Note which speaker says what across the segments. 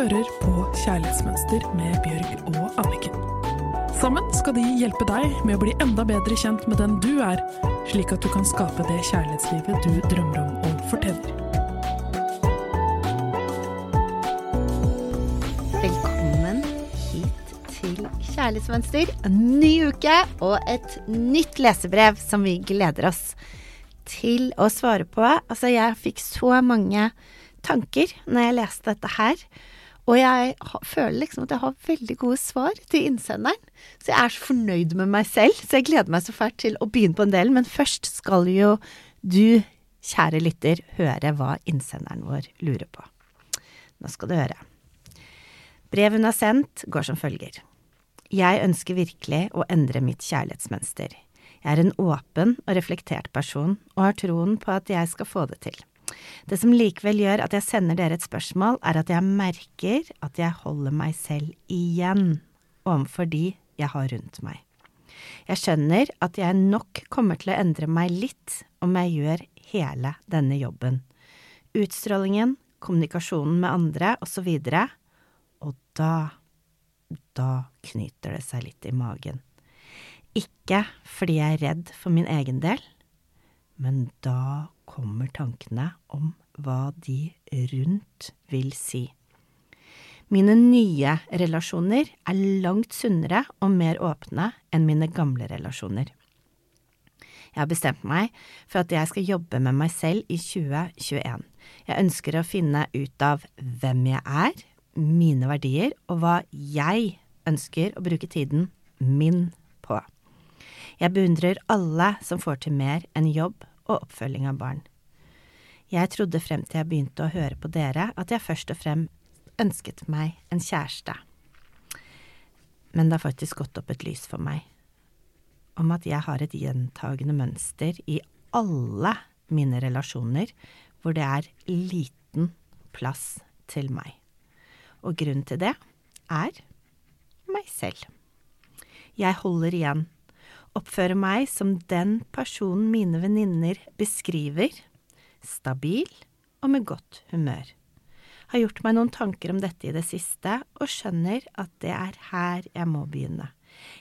Speaker 1: hører på Kjærlighetsmønster med Bjørg og Anniken. Sammen skal de hjelpe deg med å bli enda bedre kjent med den du er, slik at du kan skape det kjærlighetslivet du drømmer om og fortjener.
Speaker 2: Velkommen hit til Kjærlighetsmønster. En ny uke og et nytt lesebrev som vi gleder oss til å svare på. Altså, jeg fikk så mange tanker når jeg leste dette her. Og jeg føler liksom at jeg har veldig gode svar til innsenderen. Så jeg er så fornøyd med meg selv, så jeg gleder meg så fælt til å begynne på en del. Men først skal jo du, kjære lytter, høre hva innsenderen vår lurer på. Nå skal du høre. Brevet hun har sendt, går som følger. Jeg ønsker virkelig å endre mitt kjærlighetsmønster. Jeg er en åpen og reflektert person, og har troen på at jeg skal få det til. Det som likevel gjør at jeg sender dere et spørsmål, er at jeg merker at jeg holder meg selv igjen overfor de jeg har rundt meg. Jeg skjønner at jeg nok kommer til å endre meg litt om jeg gjør hele denne jobben. Utstrålingen, kommunikasjonen med andre osv. Og, og da, da knyter det seg litt i magen. Ikke fordi jeg er redd for min egen del, men da kommer tankene om hva de rundt vil si. Mine nye relasjoner er langt sunnere og mer åpne enn mine gamle relasjoner. Jeg har bestemt meg for at jeg skal jobbe med meg selv i 2021. Jeg ønsker å finne ut av hvem jeg er, mine verdier og hva jeg ønsker å bruke tiden min på. Jeg beundrer alle som får til mer enn jobb og oppfølging av barn. Jeg trodde frem til jeg begynte å høre på dere at jeg først og frem ønsket meg en kjæreste. Men det har faktisk gått opp et lys for meg om at jeg har et gjentagende mønster i alle mine relasjoner hvor det er liten plass til meg. Og grunnen til det er meg selv. Jeg holder igjen oppfører meg som den personen mine venninner beskriver, stabil og med godt humør. Har gjort meg noen tanker om dette i det siste, og skjønner at det er her jeg må begynne.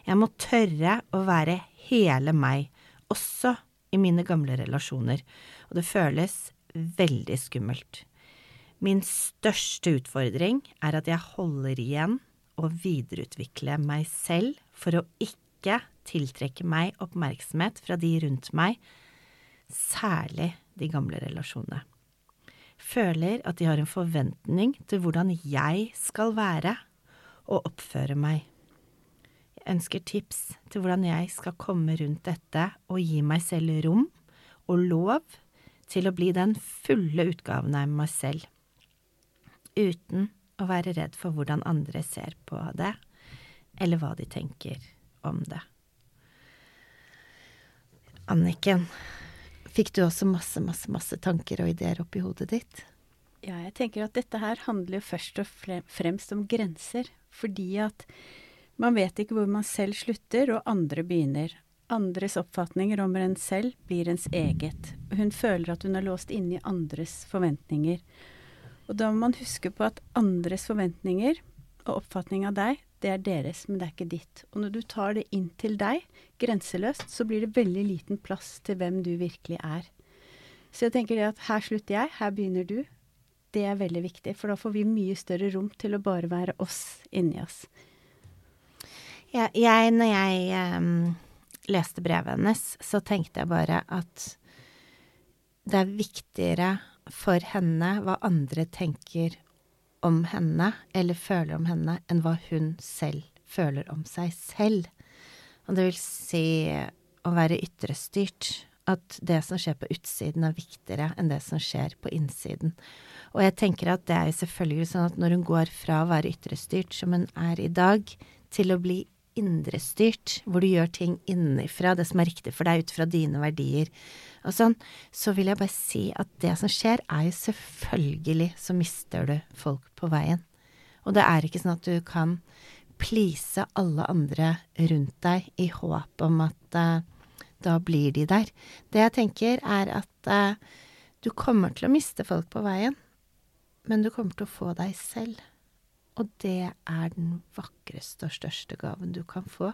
Speaker 2: Jeg må tørre å være hele meg, også i mine gamle relasjoner, og det føles veldig skummelt. Min største utfordring er at jeg holder igjen og videreutvikler meg selv for å ikke tiltrekke meg oppmerksomhet fra de rundt meg, særlig de gamle relasjonene. Føler at de har en forventning til hvordan jeg skal være og oppføre meg. Jeg ønsker tips til hvordan jeg skal komme rundt dette og gi meg selv rom og lov til å bli den fulle utgaven av meg selv, uten å være redd for hvordan andre ser på det, eller hva de tenker om det. Anniken, fikk du også masse, masse, masse tanker og ideer oppi hodet ditt?
Speaker 3: Ja, jeg tenker at dette her handler jo først og fremst om grenser. Fordi at man vet ikke hvor man selv slutter og andre begynner. Andres oppfatninger om en selv blir ens eget. Hun føler at hun er låst inne i andres forventninger. Og da må man huske på at andres forventninger og oppfatning av deg, det er deres, men det er ikke ditt. Og når du tar det inn til deg, grenseløst, så blir det veldig liten plass til hvem du virkelig er. Så jeg tenker det at her slutter jeg, her begynner du. Det er veldig viktig, for da får vi mye større rom til å bare være oss inni oss.
Speaker 2: Ja, jeg, når jeg um, leste brevet hennes, så tenkte jeg bare at det er viktigere for henne hva andre tenker om henne, eller føler om henne, enn hva hun selv føler om seg selv. Og det vil si å være ytrestyrt. At det som skjer på utsiden er viktigere enn det som skjer på innsiden. Og jeg tenker at det er selvfølgelig sånn at når hun går fra å være ytrestyrt, som hun er i dag, til å bli indrestyrt, hvor du gjør ting innenfra, det som er riktig for deg ut fra dine verdier og sånn, så vil jeg bare si at det som skjer, er jo selvfølgelig så mister du folk på veien. Og det er ikke sånn at du kan please alle andre rundt deg i håp om at uh, da blir de der. Det jeg tenker, er at uh, du kommer til å miste folk på veien, men du kommer til å få deg selv. Og det er den vakreste og største gaven du kan få.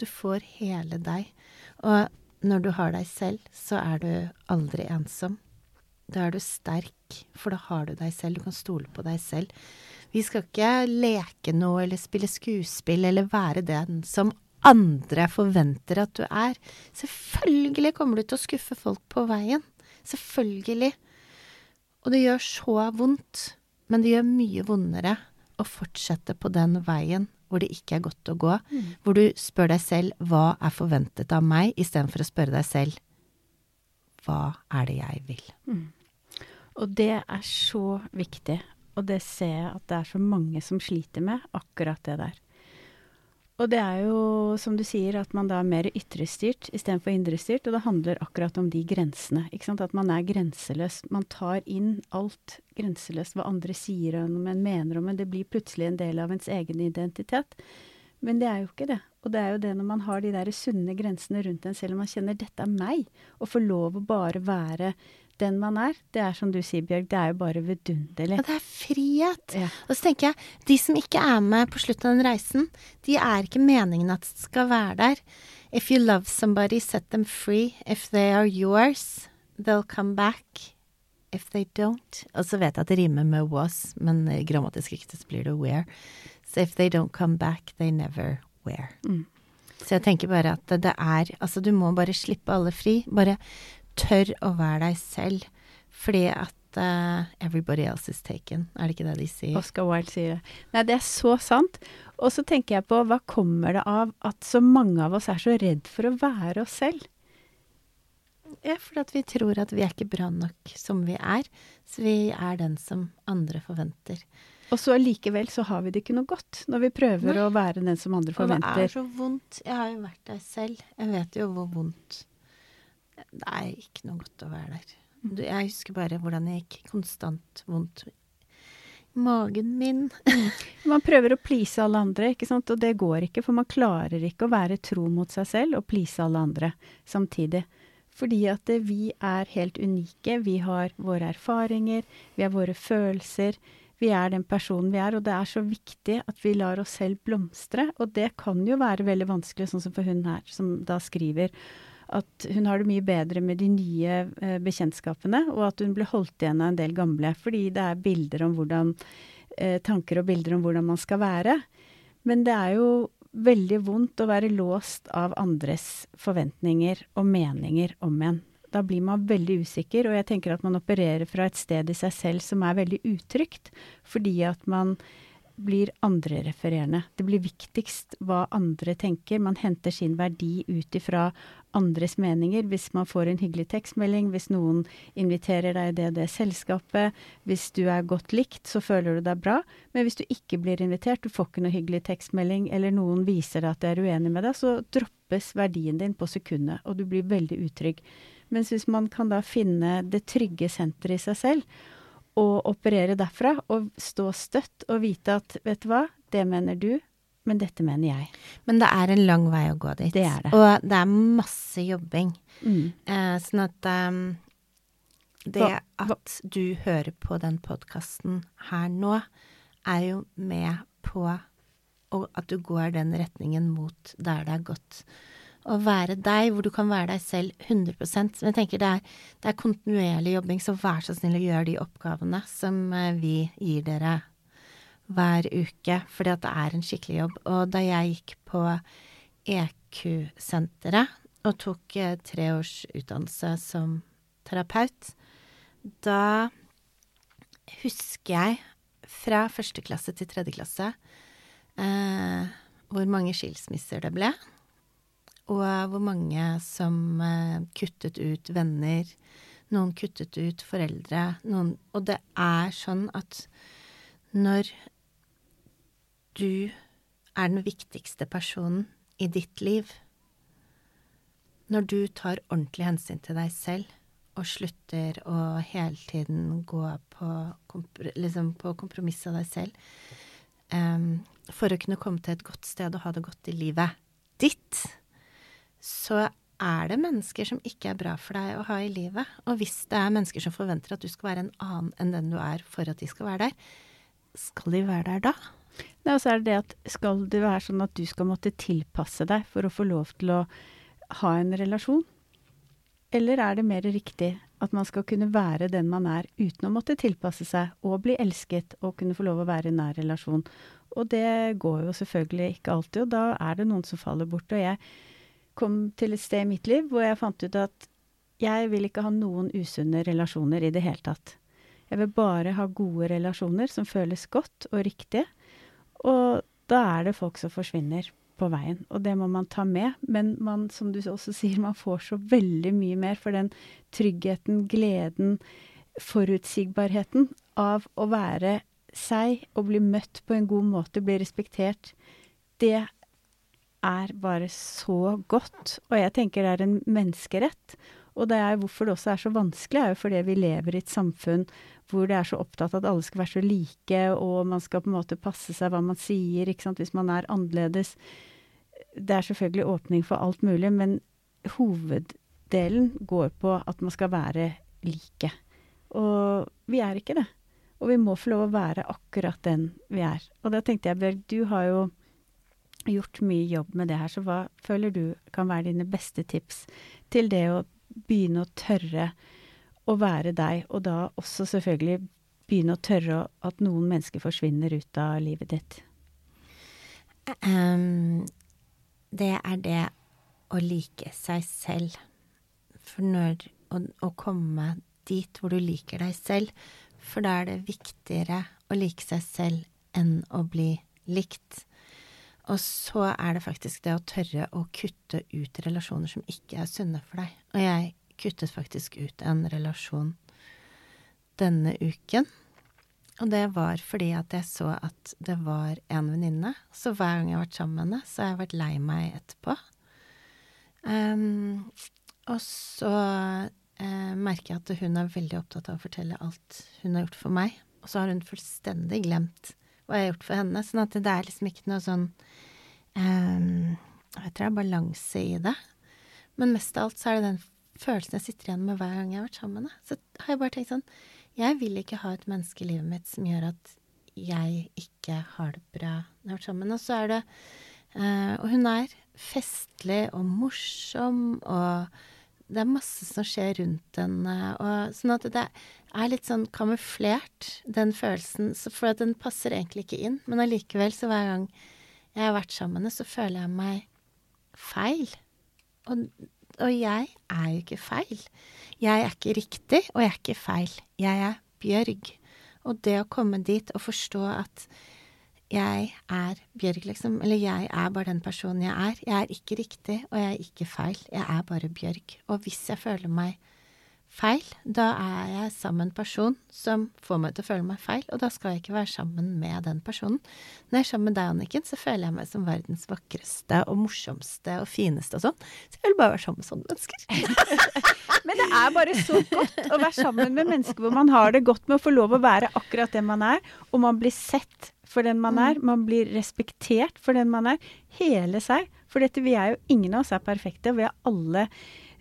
Speaker 2: Du får hele deg. Og når du har deg selv, så er du aldri ensom. Da er du sterk, for da har du deg selv. Du kan stole på deg selv. Vi skal ikke leke noe eller spille skuespill eller være den som andre forventer at du er. Selvfølgelig kommer du til å skuffe folk på veien. Selvfølgelig. Og det gjør så vondt, men det gjør mye vondere å fortsette på den veien hvor det ikke er godt å gå, mm. hvor du spør deg selv hva er forventet av meg, istedenfor å spørre deg selv hva er det jeg vil. Mm.
Speaker 3: Og det er så viktig, og det ser jeg at det er så mange som sliter med, akkurat det der. Og det er jo, som du sier, at man da er mer ytrestyrt istedenfor indrestyrt. Og det handler akkurat om de grensene. ikke sant? At man er grenseløs. Man tar inn alt grenseløst, hva andre sier om en, mener om en. Det blir plutselig en del av ens egen identitet. Men det er jo ikke det. Og det er jo det når man har de der sunne grensene rundt en selv, og man kjenner 'dette er meg', og får lov å bare være den man er, det er som du sier, Bjørg, det er jo bare vidunderlig.
Speaker 2: Ja, det er frihet. Ja. Og så tenker jeg, de som ikke er med på slutten av den reisen, de er ikke meningen at skal være der. If you love somebody, set them free. If they are yours, they'll come back. If they don't Og så vet jeg at det rimer med was, men grammatisk riktig så blir det where. So if they don't come back, they never wear. Mm. Så jeg tenker bare at det er Altså, du må bare slippe alle fri. Bare tør å være deg selv, fordi at uh, everybody else is taken. Er det ikke det de sier?
Speaker 3: Oscar Wilde sier det. Nei, det er så sant. Og så tenker jeg på hva kommer det av at så mange av oss er så redd for å være oss selv?
Speaker 2: Ja, fordi at vi tror at vi er ikke bra nok som vi er. Så vi er den som andre forventer.
Speaker 3: Og så allikevel så har vi det ikke noe godt når vi prøver Nei. å være den som andre forventer. Og
Speaker 2: det er så vondt. Jeg har jo vært der selv. Jeg vet jo hvor vondt det er ikke noe godt å være der. Jeg husker bare hvordan jeg gikk konstant vondt i magen min.
Speaker 3: man prøver å please alle andre, ikke sant, og det går ikke, for man klarer ikke å være tro mot seg selv og please alle andre samtidig. Fordi at vi er helt unike. Vi har våre erfaringer, vi har våre følelser. Vi er den personen vi er, og det er så viktig at vi lar oss selv blomstre. Og det kan jo være veldig vanskelig, sånn som for hun her, som da skriver at hun har det mye bedre med de nye eh, bekjentskapene, og at hun ble holdt igjen av en del gamle. Fordi det er bilder om hvordan eh, Tanker og bilder om hvordan man skal være. Men det er jo veldig vondt å være låst av andres forventninger og meninger om en. Da blir man veldig usikker, og jeg tenker at man opererer fra et sted i seg selv som er veldig utrygt, fordi at man blir andrerefererende. Det blir viktigst hva andre tenker. Man henter sin verdi ut ifra andres meninger. Hvis man får en hyggelig tekstmelding, hvis noen inviterer deg i det og det selskapet, hvis du er godt likt, så føler du deg bra. Men hvis du ikke blir invitert, du får ikke noe hyggelig tekstmelding, eller noen viser deg at de er uenig med deg, så droppes verdien din på sekundet, og du blir veldig utrygg. Mens hvis man kan da finne det trygge senteret i seg selv, og operere derfra, og stå støtt og vite at vet du hva, det mener du, men dette mener jeg.
Speaker 2: Men det er en lang vei å gå dit.
Speaker 3: Det er det.
Speaker 2: Og det er masse jobbing. Mm. Eh, sånn at um, det hva, hva? at du hører på den podkasten her nå, er jo med på at du går den retningen mot der det er godt å være deg, hvor du kan være deg selv 100% Men jeg tenker det er, det er kontinuerlig jobbing, så vær så snill å gjøre de oppgavene som eh, vi gir dere hver uke, fordi at det er en skikkelig jobb. Og da jeg gikk på EQ-senteret og tok eh, tre års utdannelse som terapeut, da husker jeg fra første klasse til tredje klasse eh, hvor mange skilsmisser det ble og hvor mange som eh, kuttet ut venner. Noen kuttet ut foreldre. Noen Og det er sånn at når du er den viktigste personen i ditt liv, når du tar ordentlig hensyn til deg selv og slutter å hele tiden gå på, liksom på kompromiss av deg selv um, for å kunne komme til et godt sted og ha det godt i livet ditt, så er det mennesker som ikke er bra for deg å ha i livet. Og hvis det er mennesker som forventer at du skal være en annen enn den du er for at de skal være der, skal de være der da?
Speaker 3: Nei, og så er det det at skal det være sånn at du skal måtte tilpasse deg for å få lov til å ha en relasjon? Eller er det mer riktig at man skal kunne være den man er uten å måtte tilpasse seg og bli elsket og kunne få lov å være i nær relasjon? Og det går jo selvfølgelig ikke alltid, og da er det noen som faller bort. Og jeg kom til et sted i mitt liv hvor jeg fant ut at jeg vil ikke ha noen usunne relasjoner i det hele tatt. Jeg vil bare ha gode relasjoner som føles godt og riktige. Og da er det folk som forsvinner på veien, og det må man ta med. Men man, som du også sier, man får så veldig mye mer for den tryggheten, gleden, forutsigbarheten av å være seg og bli møtt på en god måte, bli respektert. Det er bare så godt. Og jeg tenker det er en menneskerett. Og det er hvorfor det også er så vanskelig, er jo fordi vi lever i et samfunn hvor det er så opptatt at alle skal være så like, og man skal på en måte passe seg hva man sier, ikke sant, hvis man er annerledes. Det er selvfølgelig åpning for alt mulig, men hoveddelen går på at man skal være like. Og vi er ikke det. Og vi må få lov å være akkurat den vi er. Og da tenkte jeg, Bjørg, du har jo gjort mye jobb med det her, så hva føler du kan være dine beste tips til det å begynne å tørre å være deg, og da også selvfølgelig begynne å tørre at noen mennesker forsvinner ut av livet ditt?
Speaker 2: Um, det er det å like seg selv. For når å, å komme dit hvor du liker deg selv, for da er det viktigere å like seg selv enn å bli likt. Og så er det faktisk det å tørre å kutte ut relasjoner som ikke er sunne for deg. Og jeg kuttet faktisk ut en relasjon denne uken. Og det var fordi at jeg så at det var en venninne. Så hver gang jeg har vært sammen med henne, så har jeg vært lei meg etterpå. Um, og så uh, merker jeg at hun er veldig opptatt av å fortelle alt hun har gjort for meg. Og så har hun fullstendig glemt hva jeg har gjort for henne. Sånn at det er liksom ikke noe sånn um, Jeg tror det er balanse i det. Men mest av alt så er det den følelsen jeg sitter igjen med hver gang jeg har vært sammen med henne. Så har jeg bare tenkt sånn Jeg vil ikke ha et menneske i livet mitt som gjør at jeg ikke har det bra når jeg har vært sammen. Og så er det uh, Og hun er festlig og morsom, og det er masse som skjer rundt henne. Og sånn at det er litt sånn kamuflert, den følelsen. For den passer egentlig ikke inn. Men allikevel, så hver gang jeg har vært sammen med henne, så føler jeg meg feil. Og og jeg er jo ikke feil. Jeg er ikke riktig, og jeg er ikke feil. Jeg er Bjørg. Og det å komme dit og forstå at jeg er Bjørg, liksom, eller jeg er bare den personen jeg er. Jeg er ikke riktig, og jeg er ikke feil. Jeg er bare Bjørg. Og hvis jeg føler meg feil, da er jeg sammen med en person som får meg til å føle meg feil, og da skal jeg ikke være sammen med den personen. Når jeg er sammen med deg, Anniken, så føler jeg meg som verdens vakreste og morsomste og fineste og sånn. Så jeg vil bare være sammen med sånne mennesker.
Speaker 3: Men det er bare så godt å være sammen med mennesker hvor man har det godt med å få lov å være akkurat den man er, og man blir sett for den man er. Mm. Man blir respektert for den man er. Hele seg. For dette, vi er jo Ingen av oss er perfekte, og vi er alle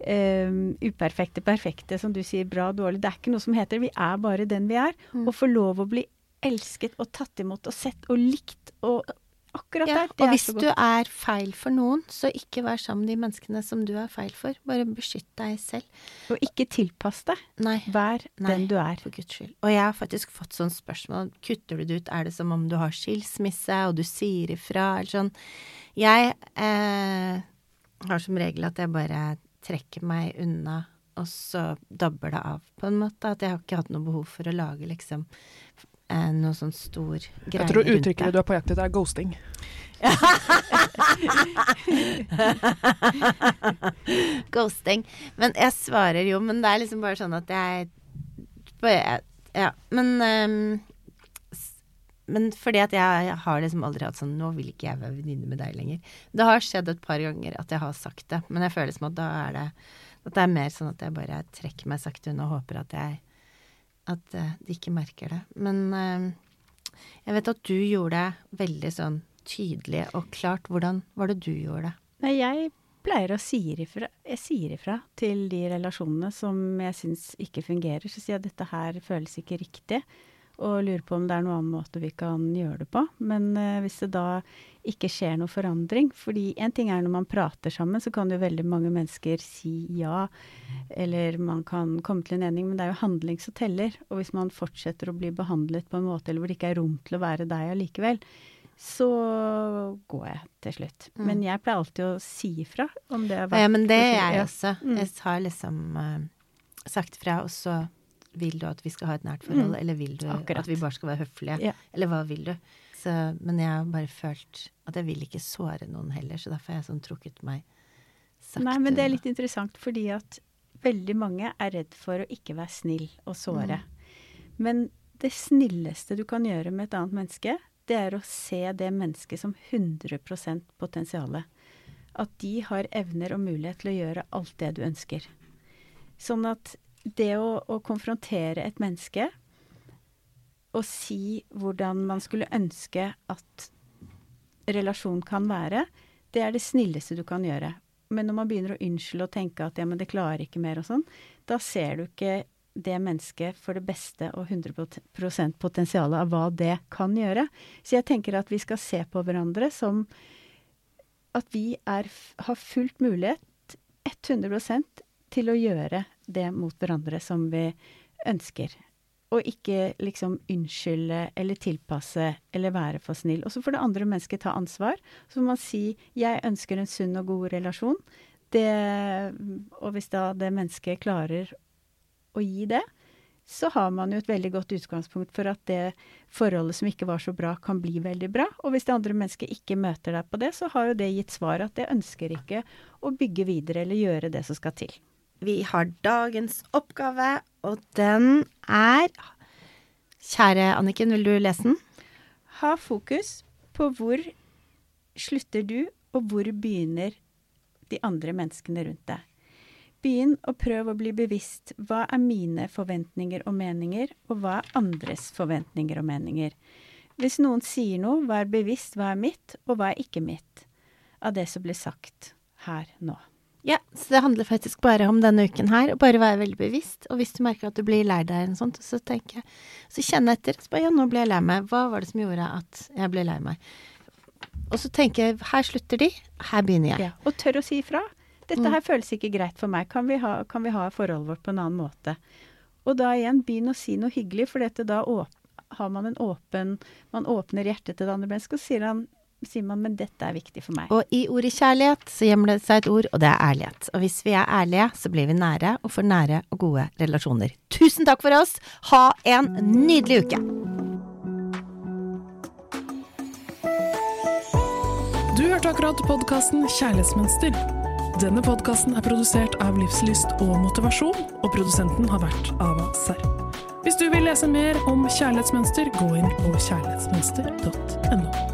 Speaker 3: um, uperfekte, perfekte, som du sier, bra, dårlig. Det er ikke noe som heter Vi er bare den vi er. Mm. Og få lov å bli elsket og tatt imot og sett og likt og akkurat ja, der.
Speaker 2: og hvis du er feil for noen, så ikke vær sammen med de menneskene som du er feil for. Bare beskytt deg selv.
Speaker 3: Og ikke tilpass deg.
Speaker 2: Nei.
Speaker 3: Vær
Speaker 2: Nei,
Speaker 3: den du er.
Speaker 2: For guds skyld. Og jeg har faktisk fått sånn spørsmål. Kutter du det ut? Er det som om du har skilsmisse, og du sier ifra, eller sånn? Jeg eh, har som regel at jeg bare trekker meg unna, og så dabber det av, på en måte. At jeg har ikke hatt noe behov for å lage liksom eh, noe sånn stor greie rundt det.
Speaker 1: Jeg tror uttrykket du er på jakt etter, er ghosting.
Speaker 2: ghosting. Men jeg svarer jo, men det er liksom bare sånn at jeg Ja, men um, men fordi at jeg, har liksom aldri hatt sånn Nå vil ikke jeg være venninne med deg lenger. Det har skjedd et par ganger at jeg har sagt det, men jeg føler som at da er det At det er mer sånn at jeg bare trekker meg sakte unna og håper at jeg At uh, de ikke merker det. Men uh, jeg vet at du gjorde det veldig sånn tydelig og klart. Hvordan var det du gjorde det?
Speaker 3: Nei, jeg pleier å si ifra, jeg sier ifra til de relasjonene som jeg syns ikke fungerer. Så sier jeg at dette her føles ikke riktig. Og lurer på om det er noen annen måte vi kan gjøre det på. Men eh, hvis det da ikke skjer noe forandring fordi en ting er når man prater sammen, så kan jo veldig mange mennesker si ja, eller man kan komme til en ening, men det er jo handling som teller. Og hvis man fortsetter å bli behandlet på en måte eller hvor det ikke er rom til å være deg allikevel, så går jeg til slutt.
Speaker 2: Mm.
Speaker 3: Men jeg pleier alltid å si ifra om det har vært
Speaker 2: Ja, men det er jeg også.
Speaker 3: Mm.
Speaker 2: Jeg har liksom uh, sagt fra, og så vil du at vi skal ha et nært forhold,
Speaker 3: Mm.
Speaker 2: eller vil du
Speaker 3: Akkurat.
Speaker 2: at vi bare skal være høflige?
Speaker 3: Ja.
Speaker 2: Eller hva vil du? Så, men jeg har bare følt at jeg vil ikke såre noen heller, så derfor har jeg sånn trukket meg sakte
Speaker 3: Nei, men det er litt interessant fordi at veldig mange er redd for å ikke være snill og såre.
Speaker 2: Mm.
Speaker 3: Men det snilleste du kan gjøre med et annet menneske, det er å se det mennesket som 100% potensiale. At de har evner og mulighet til å gjøre alt det du ønsker. Sånn at det å, å konfrontere et menneske og si hvordan man skulle ønske at relasjon kan være, det er det snilleste du kan gjøre. Men når man begynner å unnskylde og tenke at ja, men det klarer ikke mer og sånn, da ser du ikke det mennesket for det beste og 100% potensialet av hva det kan gjøre. Så jeg tenker at vi skal se på hverandre som at vi er, har fullt mulighet, 100% til å gjøre det mot hverandre som vi ønsker. Og ikke liksom unnskylde eller tilpasse eller være for snill. Og så får det andre mennesket ta ansvar. Så må man si 'jeg ønsker en sunn og god relasjon'. Det, og hvis da det mennesket klarer å gi det, så har man jo et veldig godt utgangspunkt for at det forholdet som ikke var så bra, kan bli veldig bra. Og hvis det andre mennesket ikke møter deg på det, så har jo det gitt svar at det ønsker ikke å bygge videre eller gjøre det som skal til.
Speaker 2: Vi har dagens oppgave, og den er Kjære Anniken, vil du lese den?
Speaker 3: Ha fokus på hvor slutter du, og hvor begynner de andre menneskene rundt deg. Begynn å prøve å bli bevisst hva er mine forventninger og meninger, og hva er andres forventninger og meninger. Hvis noen sier noe, vær bevisst hva er mitt, og hva er ikke mitt, av det som blir sagt her nå.
Speaker 2: Ja, så det handler faktisk bare om denne uken her, og bare være veldig bevisst. Og hvis du merker at du blir lei deg eller sånt, så tenker jeg Så kjenn etter. Så bare ja, nå ble jeg lei meg. Hva var det som gjorde at jeg ble lei meg? Og så tenker jeg her slutter de, her begynner jeg.
Speaker 3: Ja, og tør å si ifra. Dette
Speaker 2: Mm.
Speaker 3: her føles ikke greit for meg. Kan vi, ha, kan vi ha forholdet vårt på en annen måte? Og da igjen, begynn å si noe hyggelig, for dette da åp har man en åpen Man åpner hjertet til det andre mennesket, og sier, han, sier man 'men dette er viktig for meg'.
Speaker 2: Og i ordet kjærlighet så gjemmer det seg et ord, og det er ærlighet. Og hvis vi er ærlige, så blir vi nære og får nære og gode relasjoner. Tusen takk for oss! Ha en nydelig uke!
Speaker 1: Du hørte akkurat podkasten Kjærlighetsmønster. Denne podkasten er produsert av Livslyst og Motivasjon, og produsenten har vært Ava Serr. Hvis du vil lese mer om kjærlighetsmønster, gå inn på kjærlighetsmønster.no.